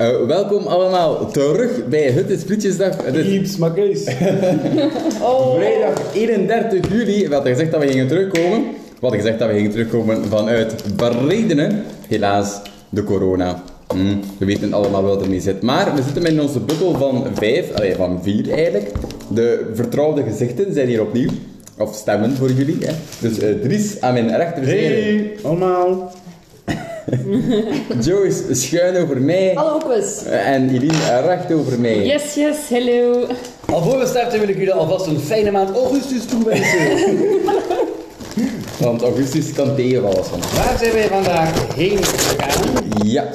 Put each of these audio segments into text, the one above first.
Uh, welkom allemaal terug bij Het Splitjesdag. Is case. Oh. vrijdag 31 juli. We hadden gezegd dat we gingen terugkomen. We hadden gezegd dat we gingen terugkomen vanuit Redenen. Helaas, de corona. Hm, we weten allemaal wel ermee zit. Maar we zitten in onze bubbel van vijf, allee, van vier eigenlijk. De vertrouwde gezichten zijn hier opnieuw. Of stemmen voor jullie. Hè. Dus eh, Dries aan mijn rechterzijde. Hey, allemaal. Joyce schuin over mij. Hallo Quiz. En Eline recht over mij. Yes, yes, hello. Alvorens we starten wil ik jullie alvast een fijne maand augustus toewensen. Want augustus kan tegenvallen soms. Waar zijn wij vandaag heen gegaan? Ja.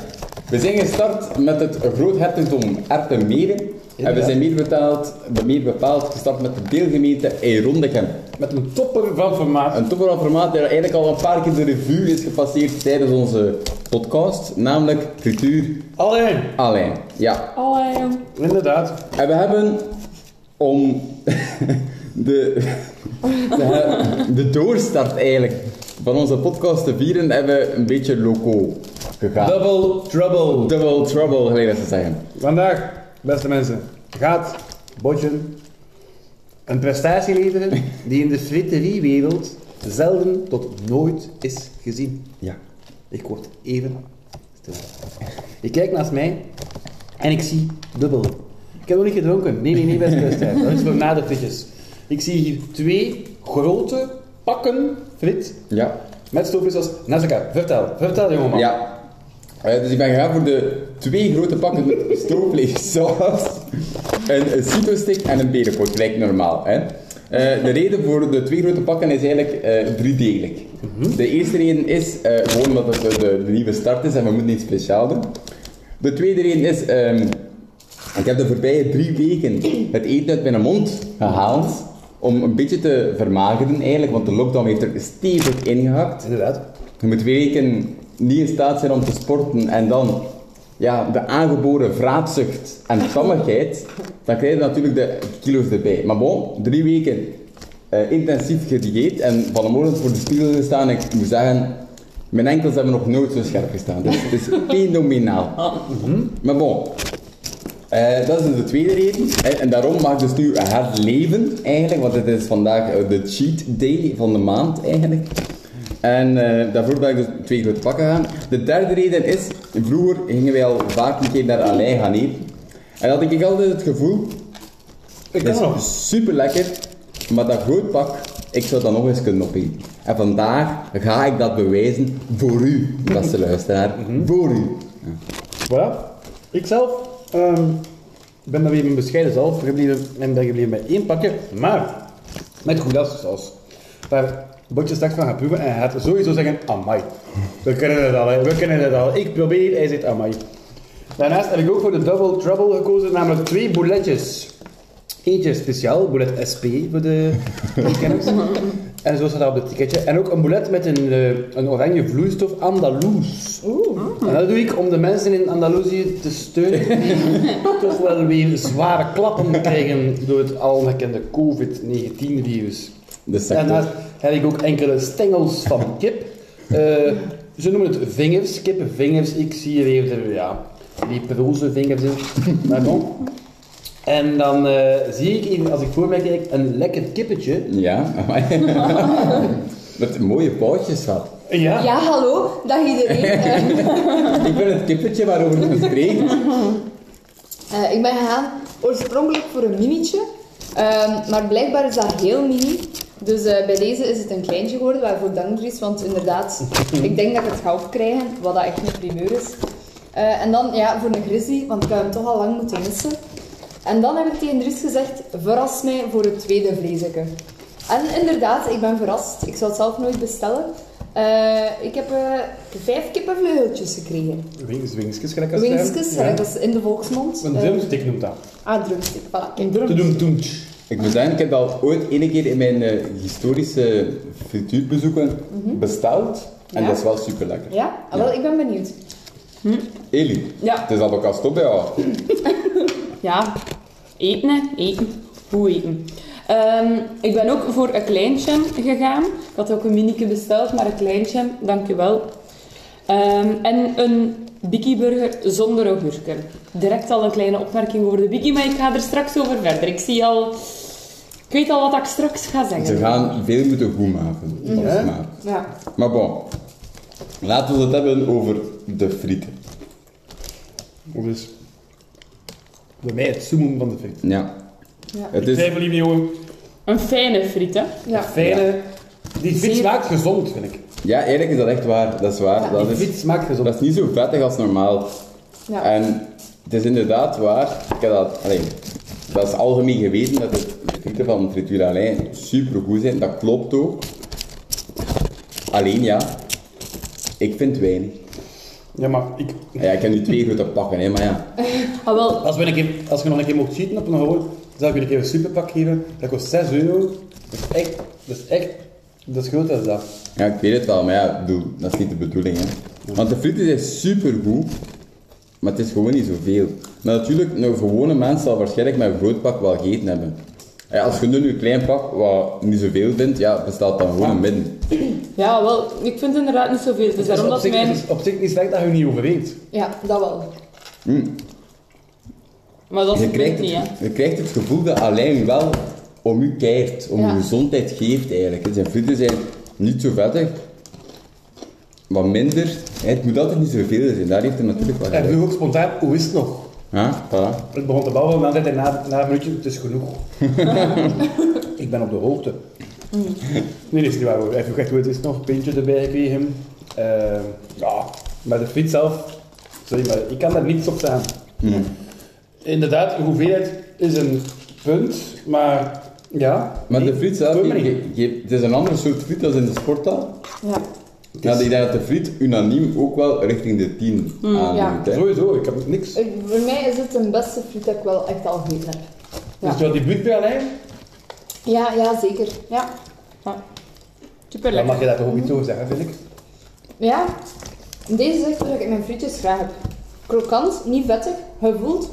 We zijn gestart met het groothertogdom Erpenmeren. En we zijn meer, betaald, meer bepaald gestart met de deelgemeente Eirondegem. Met een topper van formaat. Een topper formaat die eigenlijk al een paar keer de revue is gepasseerd tijdens onze podcast. Namelijk Cultuur Alleen. Alleen. Ja. Hallo. Inderdaad. En we hebben om de, de, de doorstart eigenlijk van onze podcast te vieren, hebben we een beetje loco gegaan. Double trouble. Double trouble, gelijk dat ze zeggen. Vandaag, beste mensen, gaat Bodjen een prestatie leveren die in de fritteriewereld zelden tot nooit is gezien. Ja. Ik word even stil. Ik kijk naast mij en ik zie dubbel. Ik heb nog niet gedronken. Nee, nee, nee, beste luisteraar. Dat is voor na de. Ik zie hier twee grote pakken frit Ja. met stoofvlees naast elkaar. Vertel, vertel jongeman. Ja. Eh, dus ik ben gegaan voor de twee grote pakken met stroopvleessaus, een, een cito-stick en een berenpoot, gelijk normaal. Hè. Eh, de reden voor de twee grote pakken is eigenlijk eh driedelig. De eerste reden is eh, gewoon omdat het de, nieuwe start is en we moeten iets speciaal doen. De tweede reden is, ehm, ik heb de voorbije drie weken het eten uit mijn mond gehaald om een beetje te vermageren eigenlijk, want de lockdown heeft er stevig ingehakt. Inderdaad. Je moet weken niet in staat zijn om te sporten en dan ja, de aangeboren vraatzucht en tammigheid, dan krijg je natuurlijk de kilo's erbij. Maar bon, drie weken eh, intensief gedieet en van de morgen voor de spiegel gestaan en ik moet zeggen, mijn enkels hebben nog nooit zo scherp gestaan. Dus het is fenomenaal. Maar bon, eh, dat is dus de tweede reden. Eh, en daarom mag ik dus nu herleven, eigenlijk, want het is vandaag de cheat day van de maand, eigenlijk. En eh, daarvoor ben ik dus twee grote pakken gaan. De derde reden is, vroeger gingen wij al vaak een keer naar Alain gaan eten. En had ik altijd het gevoel, Ik nog. is super lekker, maar dat groot pak, ik zou dat nog eens kunnen opeten. En vandaag ga ik dat bewijzen voor u, beste luisteraar. Voor u. Voilà. Ik zelf ehm, ben dan weer mijn bescheiden zelf gebleven en ben gebleven bij één pakje, maar met goedassaus. Waar Botje straks van gaat proeven en hij gaat sowieso zeggen, amai. We kennen het al, hè. we kennen het al. Ik probeer, hij zegt amai. Daarnaast heb ik ook voor de Double Trouble gekozen, namelijk twee bouletjes. Eentje speciaal, boulet SP voor de kenners. En zo staat dat op het ticketje. En ook een boulet met een, eh, een oranje vloeistof Andaloes. En dat doe ik om de mensen in Andalusië te steunen die toch wel weer zware klappen krijgen door het albekende COVID-19-virus. De sector. Daarnaast heb ik ook enkele stengels van kip. Eh, ze noemen het vingers, kippenvingers. Ik zie hier weer de, ja, die proze vingers in. Maar bon. En dan eh, zie ik even, als ik voor mij kijk, een lekker kippetje. Ja, met mooie pootjes gehad. Ja. Ja, hallo, dag iedereen. Ik ben het kippetje waarover we spreken. eh, ik ben gegaan oorspronkelijk voor een minietje, Ehm, maar blijkbaar is dat heel mini. Dus eh, bij deze is het een kleintje geworden, waarvoor dank Dries, want inderdaad, ik denk dat ik het ga opkrijgen, wat dat echt een primeur is. Eh, en dan, ja, voor een grizzly, want ik heb hem toch al lang moeten missen. En dan heb ik tegen Dries gezegd, verras mij voor het tweede vleesje. En inderdaad, ik ben verrast. Ik zou het zelf nooit bestellen. Eh, ik heb eh, vijf kippenvleugeltjes gekregen. Wings, wingsjes, gelijk als Wingsjes, zijn. dat is in de volksmond. Een drumstick noemt dat. ah, drumstick, voilà. Doen, doen. Ik moet zeggen, ik heb dat ooit ene keer in mijn eh, historische frituurbezoeken besteld. En Ja? dat is wel super lekker. Ja? Ah, wel, ik ben benieuwd. Eli, Ja. het is al ook al stop bij jou. Ja, eten, hè. eten. Goed eten. Ehm, ik ben ook voor een kleintje gegaan. Ik had ook een minieke besteld, maar een kleintje, dankjewel. Ehm en een Biki Burger zonder augurken. Direct al een kleine opmerking over de Biki, maar ik ga er straks over verder. Ik zie al... Ik weet al wat ik straks ga zeggen. Ze gaan veel moeten goed maken. Ja. smaak. Ja. Maar bon, laten we het hebben over de frieten. Dus bij mij het zoemen van de friet. Ja. Ja. Het Ik is, twijfel liever jongen. Een fijne friet, hè? Ja. Fijne. Die friet smaakt gezond, vind ik. ja, eigenlijk is dat echt waar. Dat is waar. Ja, dat, Die is, friet smaakt gezond. dat is niet zo vettig als normaal. Ja. En het is inderdaad waar. Ik heb dat, allee, dat is algemeen geweten dat het, de frieten van Frituur Alain super goed zijn. Dat klopt ook. Alleen ja, ik vind weinig. Ja, maar ik, Ja, ik heb nu twee grote pakken, hè, maar ja. Ah, wel, als, we een keer, als je nog een keer mocht cheaten op een hoor, zou ik je een keer een superpak geven. Dat kost 6 euro. Dat is echt, dat is echt, dat is groter dan dat. Ja, ik weet het wel, maar ja, dat is niet de bedoeling. Hè. Want de frieten zijn super goed, maar het is gewoon niet zoveel. Maar natuurlijk, een gewone mens zal waarschijnlijk met een groot pak wel gegeten hebben. Ja, als je nu een klein pak wat niet zoveel vindt, ja, bestaat dan gewoon een midden. ja, wel, ik vind inderdaad niet zoveel. Dus Het is daarom op dat zich, mijn... het is op zich niet slecht dat je niet overeet. ja, dat wel. Maar dat is Je het krijgt niet, hè. het, je krijgt het gevoel dat alleen wel om u keert, om Ja. je gezondheid geeft eigenlijk. Zijn frieten zijn niet zo vettig, wat minder. Het moet altijd niet zoveel zijn, daar heeft hij natuurlijk wel En nu ook spontaan, hoe is het nog? Ja, voilà. Ik begon te babbelen zei hij na, na een minuutje, het is genoeg. ik ben op de hoogte. Nee, dat is niet waar hoor. Hij vroeg echt hoe het is nog, een pintje erbij gekregen. Eh, ja, maar de friet zelf, sorry, maar ik kan daar niets op staan. Inderdaad, de hoeveelheid is een punt, maar ja. Maar nee, de friet zelf, maar je- je- het is een andere soort friet dan in de sporthal. Ja. Ja, ik denk dat de friet unaniem ook wel richting de 10 aandoet. ja. hè. Sowieso, ik heb niks. Ik, voor mij is het de beste friet dat ik wel echt al gegeten heb. Ja, Dus wat die bloed bij alleen, ja, ja zeker. Ja. Super dan mag lekker. je daar toch ook iets over zeggen, vind ik. ja. Deze is echt wat ik mijn frietjes graag heb. Krokant, niet vettig, gevoeld.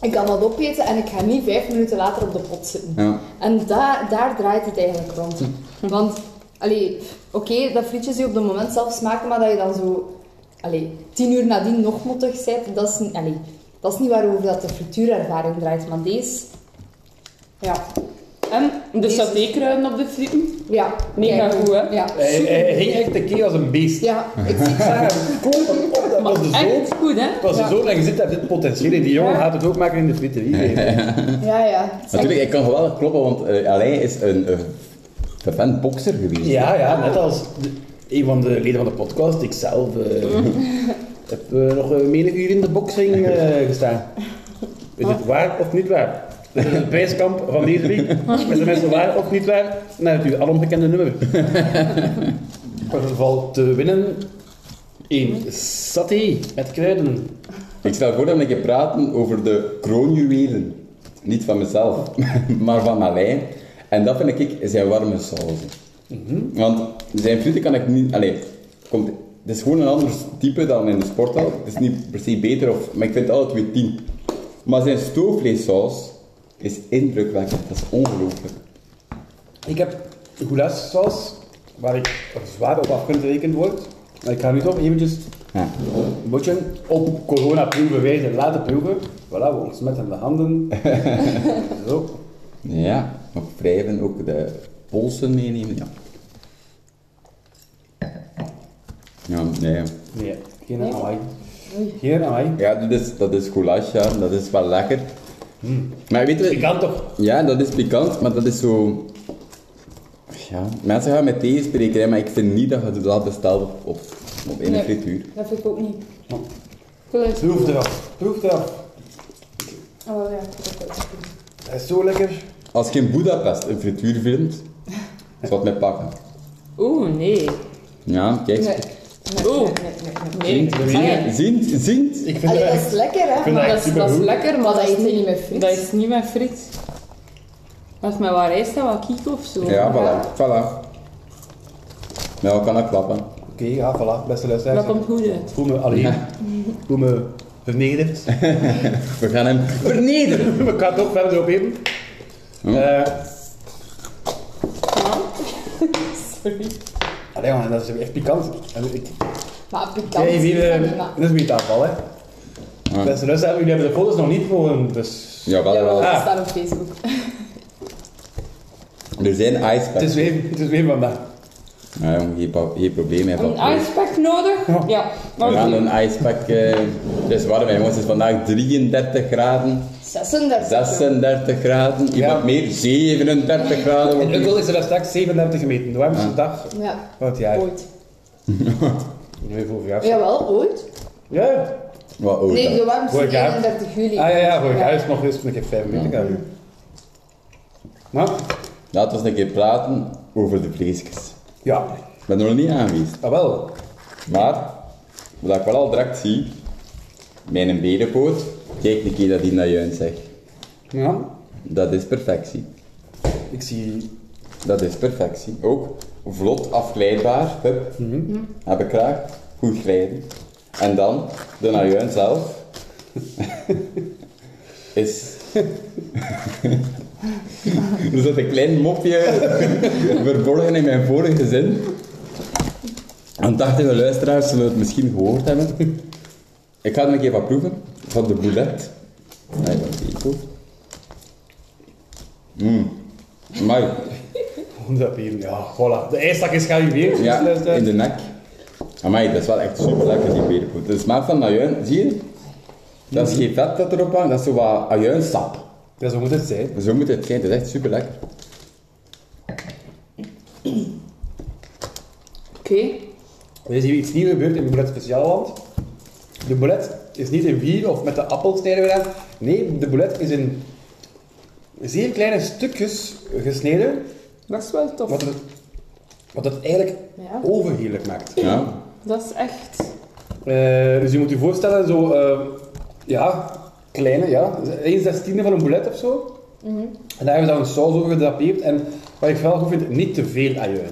Ik kan dat opeten en ik ga niet vijf minuten later op de pot zitten. Ja. En da daar draait het eigenlijk rond. Want, allee, oké, dat frietjes die op het moment zelf smaken, maar dat je dan zo, allee, tien uur nadien nog mottig bent, dat is, niet- allee, dat is niet waarover dat de frituurervaring draait. Maar deze, ja, En de satékruiden op de frieten. ja. Mega goed, hè? Ja, Hij, hij ging echt tekeer als een beest. ja ik zie het dat was de zoon. echt goed, hè? Het was de Ja. zoon en je ziet dat dit potentieel in die jongen Ja. gaat het ook maken in de friterie. Ja, ja. Natuurlijk, ik kan geweldig kloppen, want Alain is een, een vervent bokser geweest. Ja, ja, net als de- een van de leden van de podcast, ik zelf, eh, heb eh, nog uh, menig uur in de boxing eh, gestaan. Is het waar of niet waar? Is het prijskamp van deze week. Is de mensen waar of niet waar? Nou, natuurlijk, al onbekende nummer. In ieder geval te winnen een saté met kruiden. Ik stel voor dat we een keer praten over de kroonjuwelen. Niet van mezelf, maar van Alain. En dat vind ik zijn warme sauzen. Want zijn frieten kan ik niet... Allee, komt, het is gewoon een ander type dan in de sporthal. Het is niet per se beter, of, maar ik vind het alle twee tien. Maar zijn stoofvleessaus is indrukwekkend. Dat is ongelooflijk. Ik heb goulash-saus, waar ik zwaar op afgerekend word. Maar ik ga nu toch eventjes Ja. een beetje op corona-proeven wijze laten proeven. Voilà, we ontsmetten de handen. Zo. Ja, nog wrijven, ook de polsen meenemen. Ja, ja nee. Nee, geen Nee? amai. Geen amai. Ja, dat is, dat is goulash, ja. Dat is wel lekker. Maar weet je... Ik kan toch... Ja, dat is pikant, maar dat is zo... Ja, mensen gaan met thee spreken, hè, maar ik vind niet dat je dat bestelt op, op, op in een Nee. frituur. Dat vind ik ook niet. Ja. Goed. Proef eraf. Proef eraf. Oh ja, dat is ook Dat is zo lekker. Als je in Budapest een frituur vindt, zal het mij pakken. Oeh, nee. Ja, kijk. Nee. Oeh. Zient, zient. Ik vind Allee, het dat is lekker, hè? maar dat is, Dat is lekker, maar dat dat is niet niet met friet. Dat is niet met friet. Dat is met wat rijst en wat kiek of zo. Ja, voilà. voilà. Nou, kan dat klappen. Oké, ja, voilà. Beste luisteraars. Dat komt goed uit. Ik voel me alleen. Ik voel me vernederd. We gaan hem vernederen. ik ga het ook verder op eten. Hm. Eh, Sorry. Allee, man, dat is echt pikant. En ik, Maar pikant Kijk, is hier, dat eh, niet, maar... dit is een afval, hè. Ja. Beste luisteraars, jullie hebben de foto's nog niet voor, dus... Ja, wel. dat Ah. staat op Facebook. Er zijn Het is weer, het is weer vandaag. Ja, geen, probleem. van- Een icepack nodig? Ja. We Oké. gaan een icepack... eh het is warm, hè, jongens. Het is vandaag 33 graden, 36. 36 graden, iemand Ja. meer, 37 graden. In Ukkel is er straks 37 gemeten. De warmste Ja. dag Ja, van het jaar. ooit. Nu vorig jaar. Jawel, ooit. Ja. Wat oud, Nee, de warmste Vorig jaar. 31 juli. Ah ja, ja, vorig jaar is nog eens een keer 45 graden. Maar, Laten we eens een keer praten over de vleesjes. Ja, Ik ben er nog niet aangeweest. ah wel. Maar, wat ik wel al direct zie, mijn berenpoot, kijk een keer dat die naar juin zegt. Ja, Dat is perfectie. ik zie... Dat is perfectie. Ook vlot afglijdbaar. Hup. Heb ik graag. Goed glijden. En dan, de najuin zelf. is... er zit een klein mopje verborgen in mijn vorige zin. Aandachtige luisteraars zullen het misschien gehoord hebben. Ik ga er een keer wat proeven. Van de boulet. Nee, van de Eco. Mmm. Maar 100 bier, ja, voilà. De ijstak is gearriveerd. ja, dus, eh, in de nek. Amai, dat is wel echt super lekker, die berenpoot. De smaak van ajuin, zie je? Dat is geen vet dat erop hangt, dat is zo wat ajuinsap. Ja, zo moet het zijn. Zo moet het zijn, het is echt super lekker. Oké. Er is hier iets nieuws gebeurd in Boulet Speciaalland. De boulet is niet in vier of met de appelsnijder gedaan. Nee, de boulet is in zeer kleine stukjes gesneden, Dat is wel tof. wat het, wat het eigenlijk Ja. overheerlijk maakt. Ja. Dat is echt... Eh, dus je moet je voorstellen, zo, eh, ja, kleine, ja, 1 zestiende van een boulet of zo. En daar hebben ze dan een saus over gedrapeerd. En wat ik vooral goed vind, niet te veel ajuin.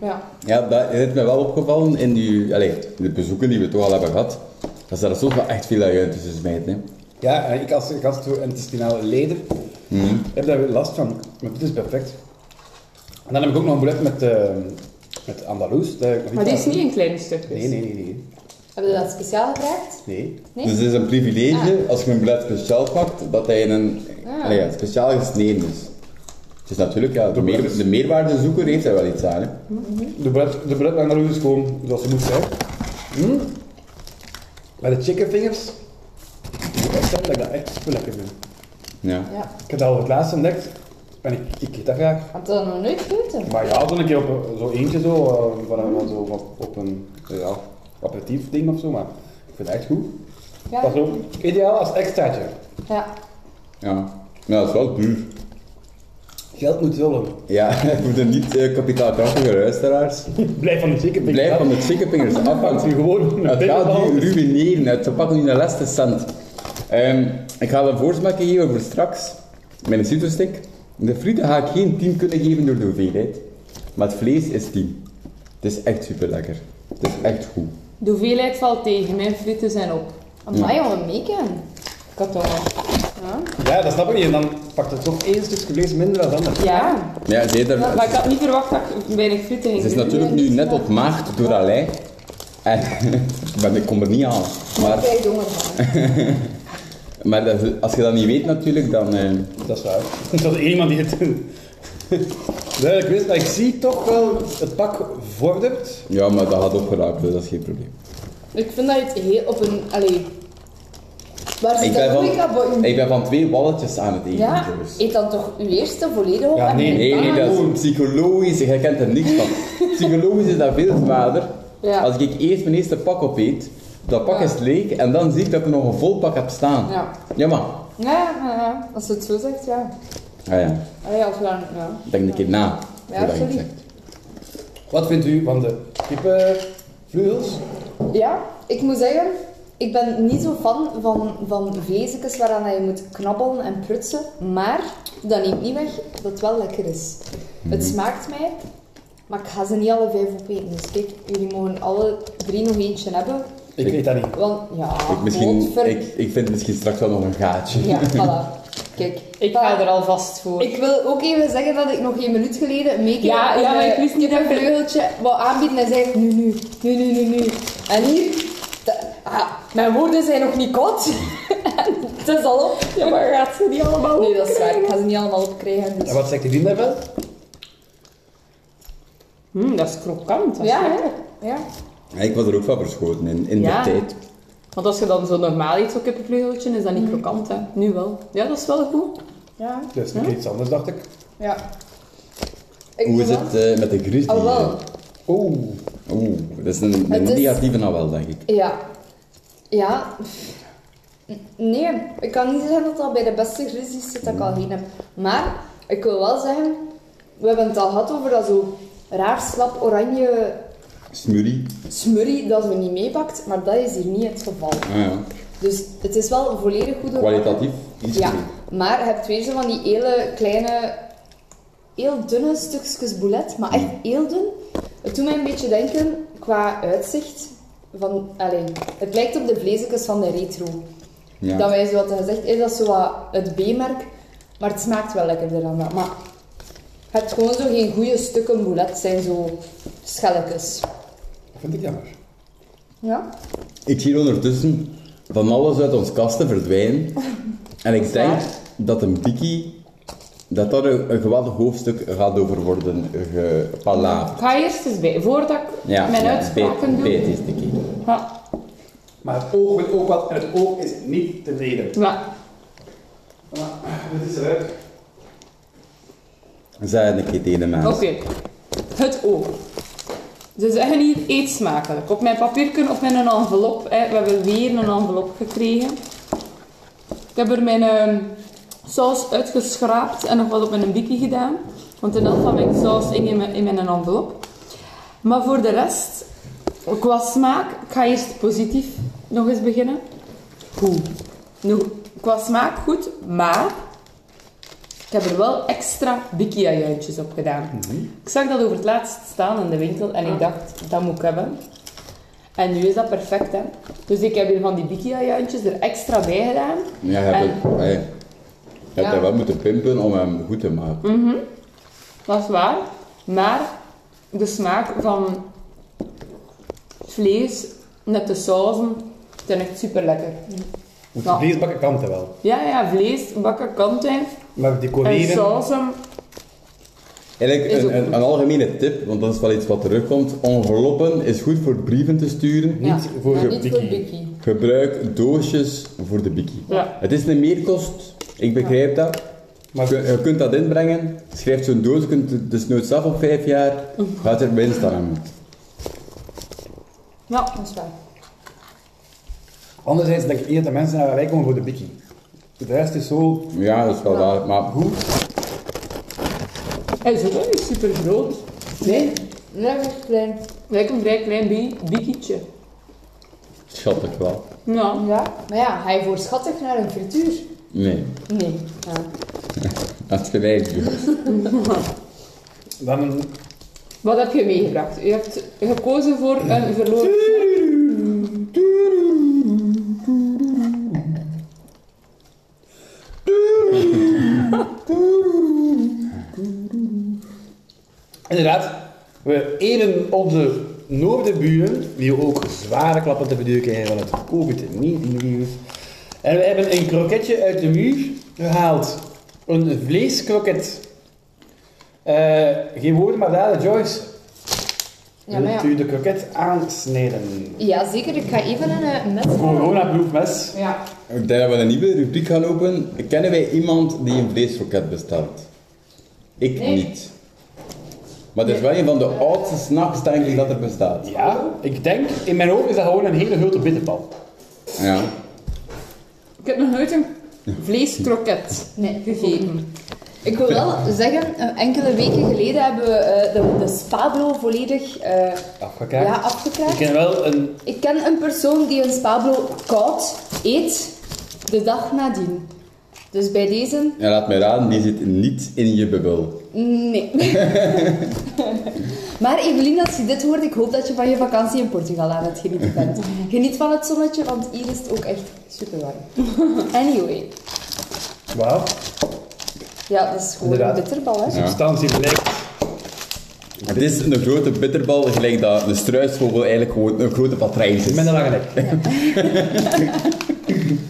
Ja. Ja, dat is me wel opgevallen in die, allez, de bezoeken die we toch al hebben gehad. Dat ze daar soms wel echt veel ajuin tussen smijten. Hè. Ja, en ik als gastrointestinale leider heb daar weer last van. Maar dit is perfect. En dan heb ik ook nog een boulet met, eh met Andalous. Maar die is niet in kleine stukjes. Nee, nee, nee, nee. Heb je dat speciaal gevraagd? Nee. Nee? Dus het is een privilege, als je een blad speciaal pakt, dat hij in een Ah. ja, speciaal gesneden is. Het is natuurlijk, ja, de, meer, de meerwaardezoeker heeft daar wel iets aan. Hè. De boulet, de Andalous is gewoon zoals ze moet zijn. Mm. Met de chicken fingers. Ik moet zeggen dat ik dat echt super lekker vind. Ja. Ja. Ik heb dat al het laatst ontdekt. En ik, ik eet dat graag. Had je dat nog nooit gegeten? Maar ja, zo een keer op een- zo eentje zo, eh, van, van zo op, op een ja, aperitief ding of zo, maar ik vind het echt goed. Ja. Dat is ook ideaal als extraatje. Ja. Ja. ja, dat is wel duur. Geld moet zullen. Ja, voor de niet kapitaalkrachtige luisteraars. Blijf van de chicken fingers Blijf van de chickenpingers af. gewoon Het gaat nu ruïneren, het pakken nu een laatste cent. Ehm, ik ga een voorsmaakje geven voor straks. Met een citrostick. De frieten ga ik geen 10 kunnen geven door de hoeveelheid. Maar het vlees is 10. Het is echt super lekker. Het is echt goed. De hoeveelheid valt tegen. Mijn frieten zijn op. Amai, jongen, meeken. Ik had al... Ja. Ja, dat snap ik niet. En dan pakt het toch één stukje vlees minder dan anders. Ja. Ja, zie je daar, Maar ik had niet verwacht dat ik weinig frieten ging Ze is natuurlijk nu net ontmaagd door Alain. En maar ik kom er niet aan. Maar krijg je honger van. maar dat, als je dat niet weet natuurlijk, dan... eh, Dat is waar. Dat is één iemand die het... Duidelijk wist, maar ik zie toch wel het pak vordert. ja, maar dat gaat opgeraakt, dus dat is geen probleem. Ik vind dat je het heel op een... Allee... Waar zit Ik dat ben, van, ik ben van twee walletjes aan het eten, Ja, eet dan toch uw eerste volledig op Ja, nee, Nee, nee, dat is psychologisch. Jij kent er niks van. Psychologisch is dat veel zwaarder. Ja. Als ik eerst mijn eerste pak opeet, dat pak Ja. is leeg en dan zie ik dat ik nog een vol pak heb staan. Ja. Ja, maar. Ja, ja, ja, als je het zo zegt, ja. Ah ja, Allee, als we dan... Ja. denk een keer na. Ja, sorry. zegt. Wat vindt u van de kippenvleugels? Ja, ik moet zeggen, ik ben niet zo fan van, van vleesjes waaraan je moet knabbelen en prutsen. Maar dat neemt niet weg dat het wel lekker is. Het smaakt mij, maar ik ga ze niet alle vijf opeten. Dus kijk, jullie mogen alle drie nog eentje hebben. Ik weet dat niet. Want ja, Ik, misschien, ik, ik vind misschien straks wel nog een gaatje. Ja, voilà. Kijk, Ik ga er alvast voor. Ik wil ook even zeggen dat ik nog een minuut geleden meekreeg Ja, ja, maar ik wist niet dat je- vleugeltje wou aanbieden en zei nu, nu, nu, nu, nu, nu. En hier, de- ah, mijn woorden zijn nog niet koud. Het is al op. Ja, maar gaat ze die allemaal Nee, dat is waar. Ik ga ze niet allemaal opkrijgen. Dus. En wat zegt de vriend daarvan? Hm, dat is krokant. Dat is Ja, ja. Ja, ik was er ook van verschoten in, in Ja. de tijd. Want als je dan zo normaal eet, zo'n kippenvleugeltje, is dat niet krokant, hè. Nu wel. Ja, dat is wel goed. Ja. Dat is nog iets anders, dacht ik. ja. Ik Hoe is het eh, met de grizzly? Oh, wel. Oeh. Oeh, dat is een, een is- negatieve nou wel, denk ik. Ja. Ja. Nee, ik kan niet zeggen dat dat bij de beste grizzlies zit dat ik al heen heb. Maar, ik wil wel zeggen, we hebben het al gehad over dat zo raar slap oranje Smurrie. smurrie dat ze niet meepakt, maar dat is hier niet het geval. Ah, ja. Dus het is wel een volledig goede Kwalitatief iets Ja, goed. maar je hebt weer zo van die hele kleine, heel dunne stukjes boulet, maar echt heel dun. Het doet mij een beetje denken, qua uitzicht, van, alleen, het lijkt op de vleesjes van de retro. Ja. Dat wij zo hadden gezegd, is dat zo wat het B-merk, maar het smaakt wel lekkerder dan dat. Maar je hebt gewoon zo geen goede stukken boulet, het zijn zo schelletjes. Dat vind ik jammer. Ja? Ik zie ondertussen van alles uit ons kasten verdwijnen. En ik denk waar. dat een bikkie, dat daar een, een geweldig hoofdstuk gaat over worden gepalaverd. Ik ga eerst eens bij, voordat ik Ja, mijn ja, uitspraken beet- doe. beet is de key. Ja, Maar het oog wil ook wat en het oog is niet tevreden. ja. Maar, het is eruit. Zeg een keer tegen de mensen. Oké. Het oog. Ze zeggen hier eet smakelijk. Op mijn papierken of met een envelop. Hè. We hebben weer een envelop gekregen. Ik heb er mijn ehm, saus uitgeschraapt en nog wat op mijn bikkie gedaan. Want de helft van mijn saus in mijn, in mijn envelop. Maar voor de rest, qua smaak, ik ga eerst positief nog eens beginnen. Goed. Nu, qua smaak goed, maar ik heb er wel extra bikkie-ajuintjes op gedaan. Ik zag dat over het laatst staan in de winkel en ik dacht, dat moet ik hebben. En nu is dat perfect, hè. Dus ik heb hier van die bikkie-ajuintjes er extra bij gedaan. Ja, je hebt, En- het, hey, je hebt Ja. wel moeten pimpen om hem goed te maken. Dat is waar. Maar de smaak van vlees met de sauzen zijn echt super lekker. Moet vleesbakken kanten wel. Ja, ja, vlees, bakken kanten Maar en decoreren... sauzen. Eigenlijk een, een, algemene tip, want dat is wel iets wat terugkomt. Enveloppen is goed voor brieven te sturen. Ja, Niet voor de voor bikkie. Gebruik doosjes voor de bikkie. Ja. Het is een meerkost, ik begrijp dat. Maar Je, je kunt dat inbrengen, schrijft zo'n doos, je kunt het dus nooit af op vijf jaar, gaat er winst aan. Ja, Dat is waar. anderzijds denk ik eerder dat mensen naar wij komen voor de bikkie. De rest is zo... Ja, dat is wel waar, maar goed. hij is ook wel niet super groot. Nee, is klein. Lijkt een vrij klein bi- bikkietje. Schattig wel. Ja. Ja, maar ja, ga je voor schattig naar een frituur? Nee, Nee. Ja. dat is gelijk. Dan. Wat heb je meegebracht? U hebt gekozen voor een verloren... Inderdaad, we eren onze noordenburen, die ook zware klappen te verduren krijgen van het COVID-19-virus. En we hebben een kroketje uit de muur gehaald. Een vleeskroket. Eh, geen woorden, maar daar, Joyce. Ja, maar ja. Wilt u de kroket aansnijden? ja, zeker. Ik ga even een uh, mes Corona-proefmes. Ja. Ik denk dat we een nieuwe rubriek gaan openen. Kennen wij iemand die een vleesroket bestelt? Ik Nee. niet. Maar het is wel een van de oudste snacks, denk ik, dat er bestaat. Ja, ik denk, in mijn ogen is dat gewoon een hele grote bitterbal. Ja. Ik heb nog nooit een vleeskroket Nee, gegeten. Ik wil wel zeggen, eh, enkele weken geleden hebben we eh, de, de Spablo volledig eh, Afgekraakt. ja, Ik afgekraakt. ken wel een... Ik ken een persoon die een Spablo koud eet de dag nadien. Dus bij deze, ja, laat mij raden, die zit niet in je bubbel. nee. maar Evelien, als je dit hoort, ik hoop dat je van je vakantie in Portugal aan het genieten bent. Geniet van het zonnetje, want hier is het ook echt super warm. Anyway. Wauw. Ja, dat is gewoon Inderdaad. een bitterbal, hè. Substantie blijkt. Het is een grote bitterbal, gelijk dat de struisvogel eigenlijk gewoon een grote patrijs is. Met een lange nek. Ja.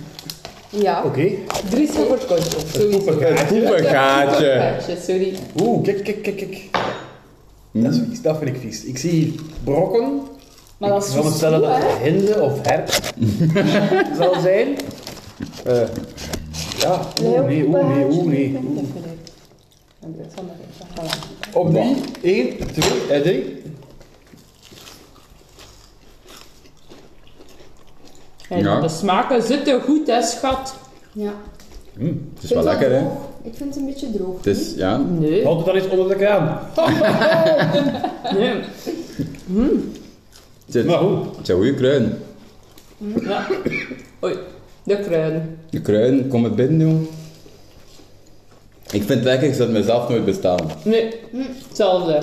Oké. Drie voor het kontje. Zoiets. Het poepengaatje. Gaatje, sorry. Oeh, kijk, kijk, kijk, kijk. Dat, is vies, dat vind ik vies. Ik zie hier brokken. Maar dat is ik zal stellen dat het hinde of hert zal zijn. Eh, ja, oeh nee, oeh nee, oeh nee. Op drie, één, twee en drie. En Ja. de smaken zitten goed, hè, schat. Ja. Mm, het is wel lekker, hè? Ik vind het een beetje droog. Het is, ja. Nee. Houd het dan eens onder de kraan. nee. Het zit- Maar goed. het zijn goede kruiden. Ja. Oei, de kruiden. De kruiden, kom het binnen, jong. Ik vind het lekker, ik zou het mezelf nooit bestaan. Nee, hetzelfde.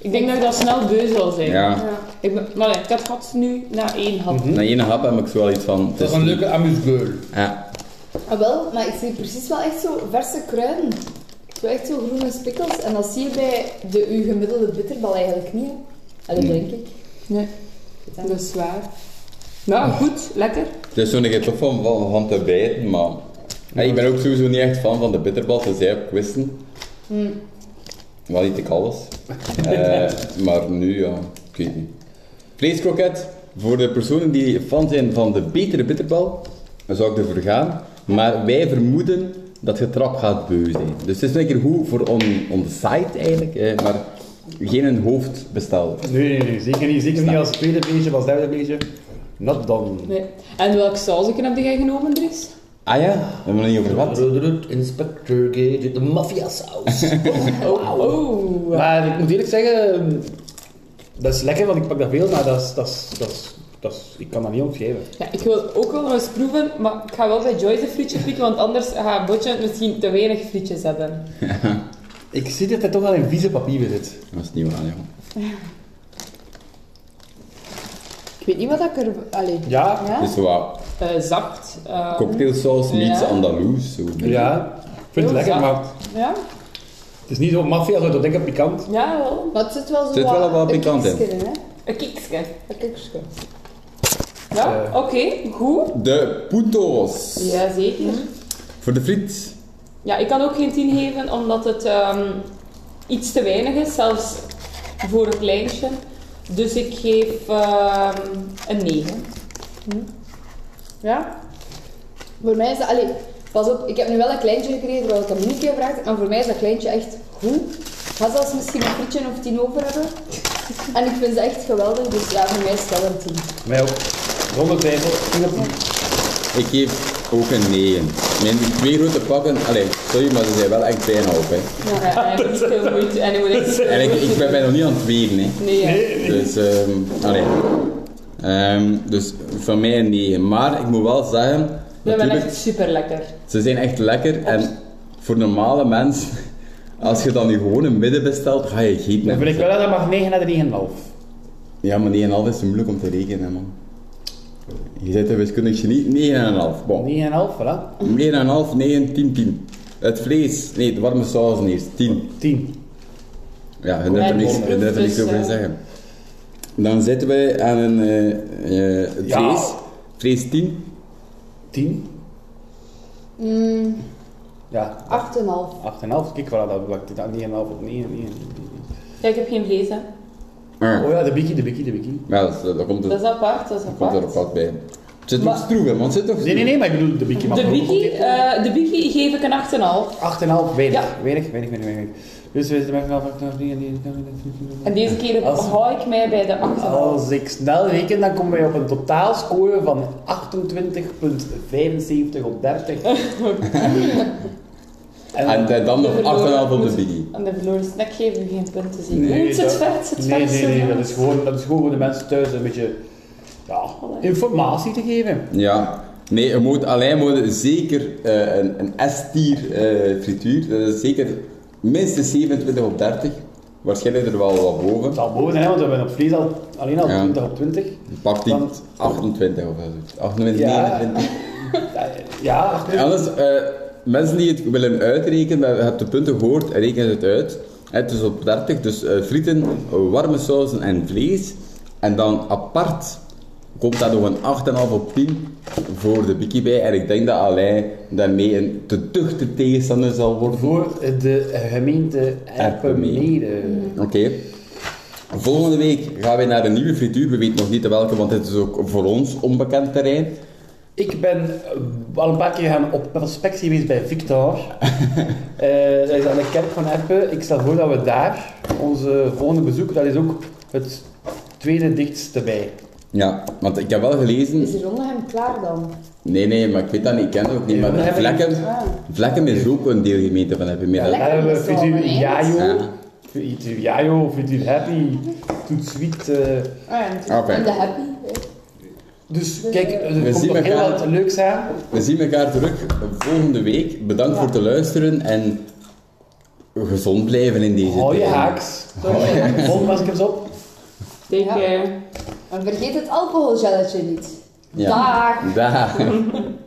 Ik denk dat ik dat snel beu zal zijn. Ja. Ja. Ik, ben, maar nee, ik had het nu na één hap. Na één hap heb ik zo wel iets van... het Dat is een leuke amusgeul. Ja. Ah, wel, maar ik zie precies wel echt zo verse kruiden. Zo echt zo groene spikkels. En dat zie je bij de, uw gemiddelde bitterbal eigenlijk niet. hè. Allee, denk ik. Nee, dat is waar. Nou, goed, lekker. Het is zo'n keer tof van, van, van te bijten, maar... Ja, ik ben ook sowieso niet echt fan van de bitterbal, tenzij op quizzen. Wel niet ik alles. Eh, maar nu, ja, ik weet niet. Vleeskroket, voor de personen die fan zijn van de betere bitterbal, dan zou ik ervoor gaan. Maar wij vermoeden dat je trap gaat beu zijn. Dus het is een keer goed voor on, on the site eigenlijk, eh, maar geen een hoofdbestel. Nee, nee, nee, zeker niet. Zeker niet als tweede beestje, als derde beestje. Not done. Nee. En welke saus heb jij genomen, Dries? Ah ja, daar hebben we nog niet over gehad. Inspector Gadget, de maffiasaus. Oh, oh. maar ik moet eerlijk zeggen, dat is lekker, want ik pak dat veel, maar dat is, dat is, dat is, dat is, ik kan dat niet omschrijven. Ja, ik wil ook wel eens proeven, maar ik ga wel bij Joyce een frietje pikken, want anders gaat Botje misschien te weinig frietjes hebben. Ik zie dat hij toch al in vieze papier zit. Dat is niet waar, joh. Ik weet niet wat ik er... Allee. Ja, Ja? Zo wat Eh, zacht. eh, cocktailsaus meets Ja. Andalouse. Zo. ja. Ik vind het lekker, zacht. maar Ja? het is niet zo maffia, zo dat denk ik pikant. Ja, wel. Maar het zit wel zo Zit wel wat een pikant in. Een kiksje. Een kiksje. Ja, Eh. oké, goed. De putos. Ja, zeker. Voor de friet. Ja, ik kan ook geen 10 geven, omdat het ehm, iets te weinig is, zelfs voor een kleintje. Dus ik geef ehm, een 9. Ja? Voor mij is dat... Allee, pas op, ik heb nu wel een kleintje gekregen, terwijl ik een mini keer gevraagd heb, maar voor mij is dat kleintje echt goed. Ik ga zelfs misschien een frietje of tien over hebben. En ik vind ze echt geweldig, dus ja, voor mij is het wel een tien. Mij ook. Zonder twijfel. Ik geef ook een 9. Mijn twee grote pakken, allee, sorry, maar ze zijn wel echt bijna op. Hè. Ja, en heb niet veel moeite. En ik ik, ik ben bijna niet aan het wegen. Hè. Nee, ja. Dus, ehm allee. Ehm, dus voor mij een 9. Maar ik moet wel zeggen, Dat ben natuurlijk, echt super lekker. ze zijn echt lekker. En voor normale mensen, als je dan nu gewoon een midden bestelt, ga je geen Dan vind ik wel dat dat mag 9 naar de 9,5. Ja, maar 9,5 is te moeilijk om te rekenen, man. Je zit een wiskundig genie. 9,5. Bon. 9,5, voilà. 9,5, 9, 10, 10. Het vlees, nee, de warme saus eerst, 10. 10. Ja, hun heeft er niks over te zeggen. Dan zitten wij aan een eh, eh, vlees. Vlees 10. 10. Mm, Ja, 8,5. 8,5. Kijk, voilà, dat aan 9,5 op 9. 9. Ja, ik heb geen vlees, hè. Ah, Oh ja, de bikkie, de bikkie, de bikkie. ja, dat, is- dat komt, er, Dat is apart, dat is komt er apart. bij. Het zit Maar- stroef, hè, want het zit nog Nee, stroef. nee, nee, maar ik bedoel de bikkie. De bikkie, eh, de bikkie geef ik een 8,5. 8,5, weinig. Ja. Weinig, weinig, weinig, weinig. Dus we zitten met En deze keer Als- hou ik mij bij de 8,5. Als ik snel reken, dan komen wij op een totaalscore van 28,75 op 30. En eh, dan nog 8,5 op de biggie. Aan de verloren snack geven we geen punten zien. Nee, het zit dat- vet, het nee, vet. nee, nee, dat is gewoon, dat is gewoon voor de mensen thuis een beetje ja, informatie te geven. Ja. Nee, je moet, alleen moet zeker eh, een, een S-tier eh, frituur. Dat is zeker minstens 27 op 30. Waarschijnlijk er wel wat boven. Het zal boven zijn, hè, want we hebben op vlees al, alleen al Ja. 20 op 20. Pak die Want- 28 of zo. 28, Ja. 29. Ja, Anders, eh, mensen die het willen uitrekenen, je hebt de punten gehoord, reken het uit. Het is op 30, dus eh, frieten, warme sauzen en vlees. En dan apart komt daar nog een 8,5 op 10 voor de bikkie bij. En ik denk dat Alain daarmee een te duchte tegenstander zal worden. Voor de gemeente Erpenmede. Oké. Volgende week gaan we naar een nieuwe frituur. We weten nog niet welke, want het is ook voor ons onbekend terrein. Ik ben al een paar keer gaan op prospectie geweest bij Victor. Eh, dat is aan de kerk van Erpen. Ik stel voor dat we daar onze volgende bezoek, dat is ook het tweede dichtste bij. Ja, want ik heb wel Is gelezen... de Rondehem klaar dan? Nee, nee, maar ik weet dat niet. Ik ken het ook niet. Maar Vlekken, niet- Vlekken is ook een deelgemeente van hebben we is wel Frituur een Jajo, Ja. Frituur Jajo, Frituur Happy, Toet Sweet. eh. Ah ja. En de happy. hè. dus kijk, er We komt heel elkaar. wat leuks aan. We zien elkaar terug volgende week. Bedankt voor het luisteren en gezond blijven in deze Hou je haaks. Mondmaskers op. Take Ja. care. En vergeet het alcoholgelletje niet. Ja. Dag! Dag.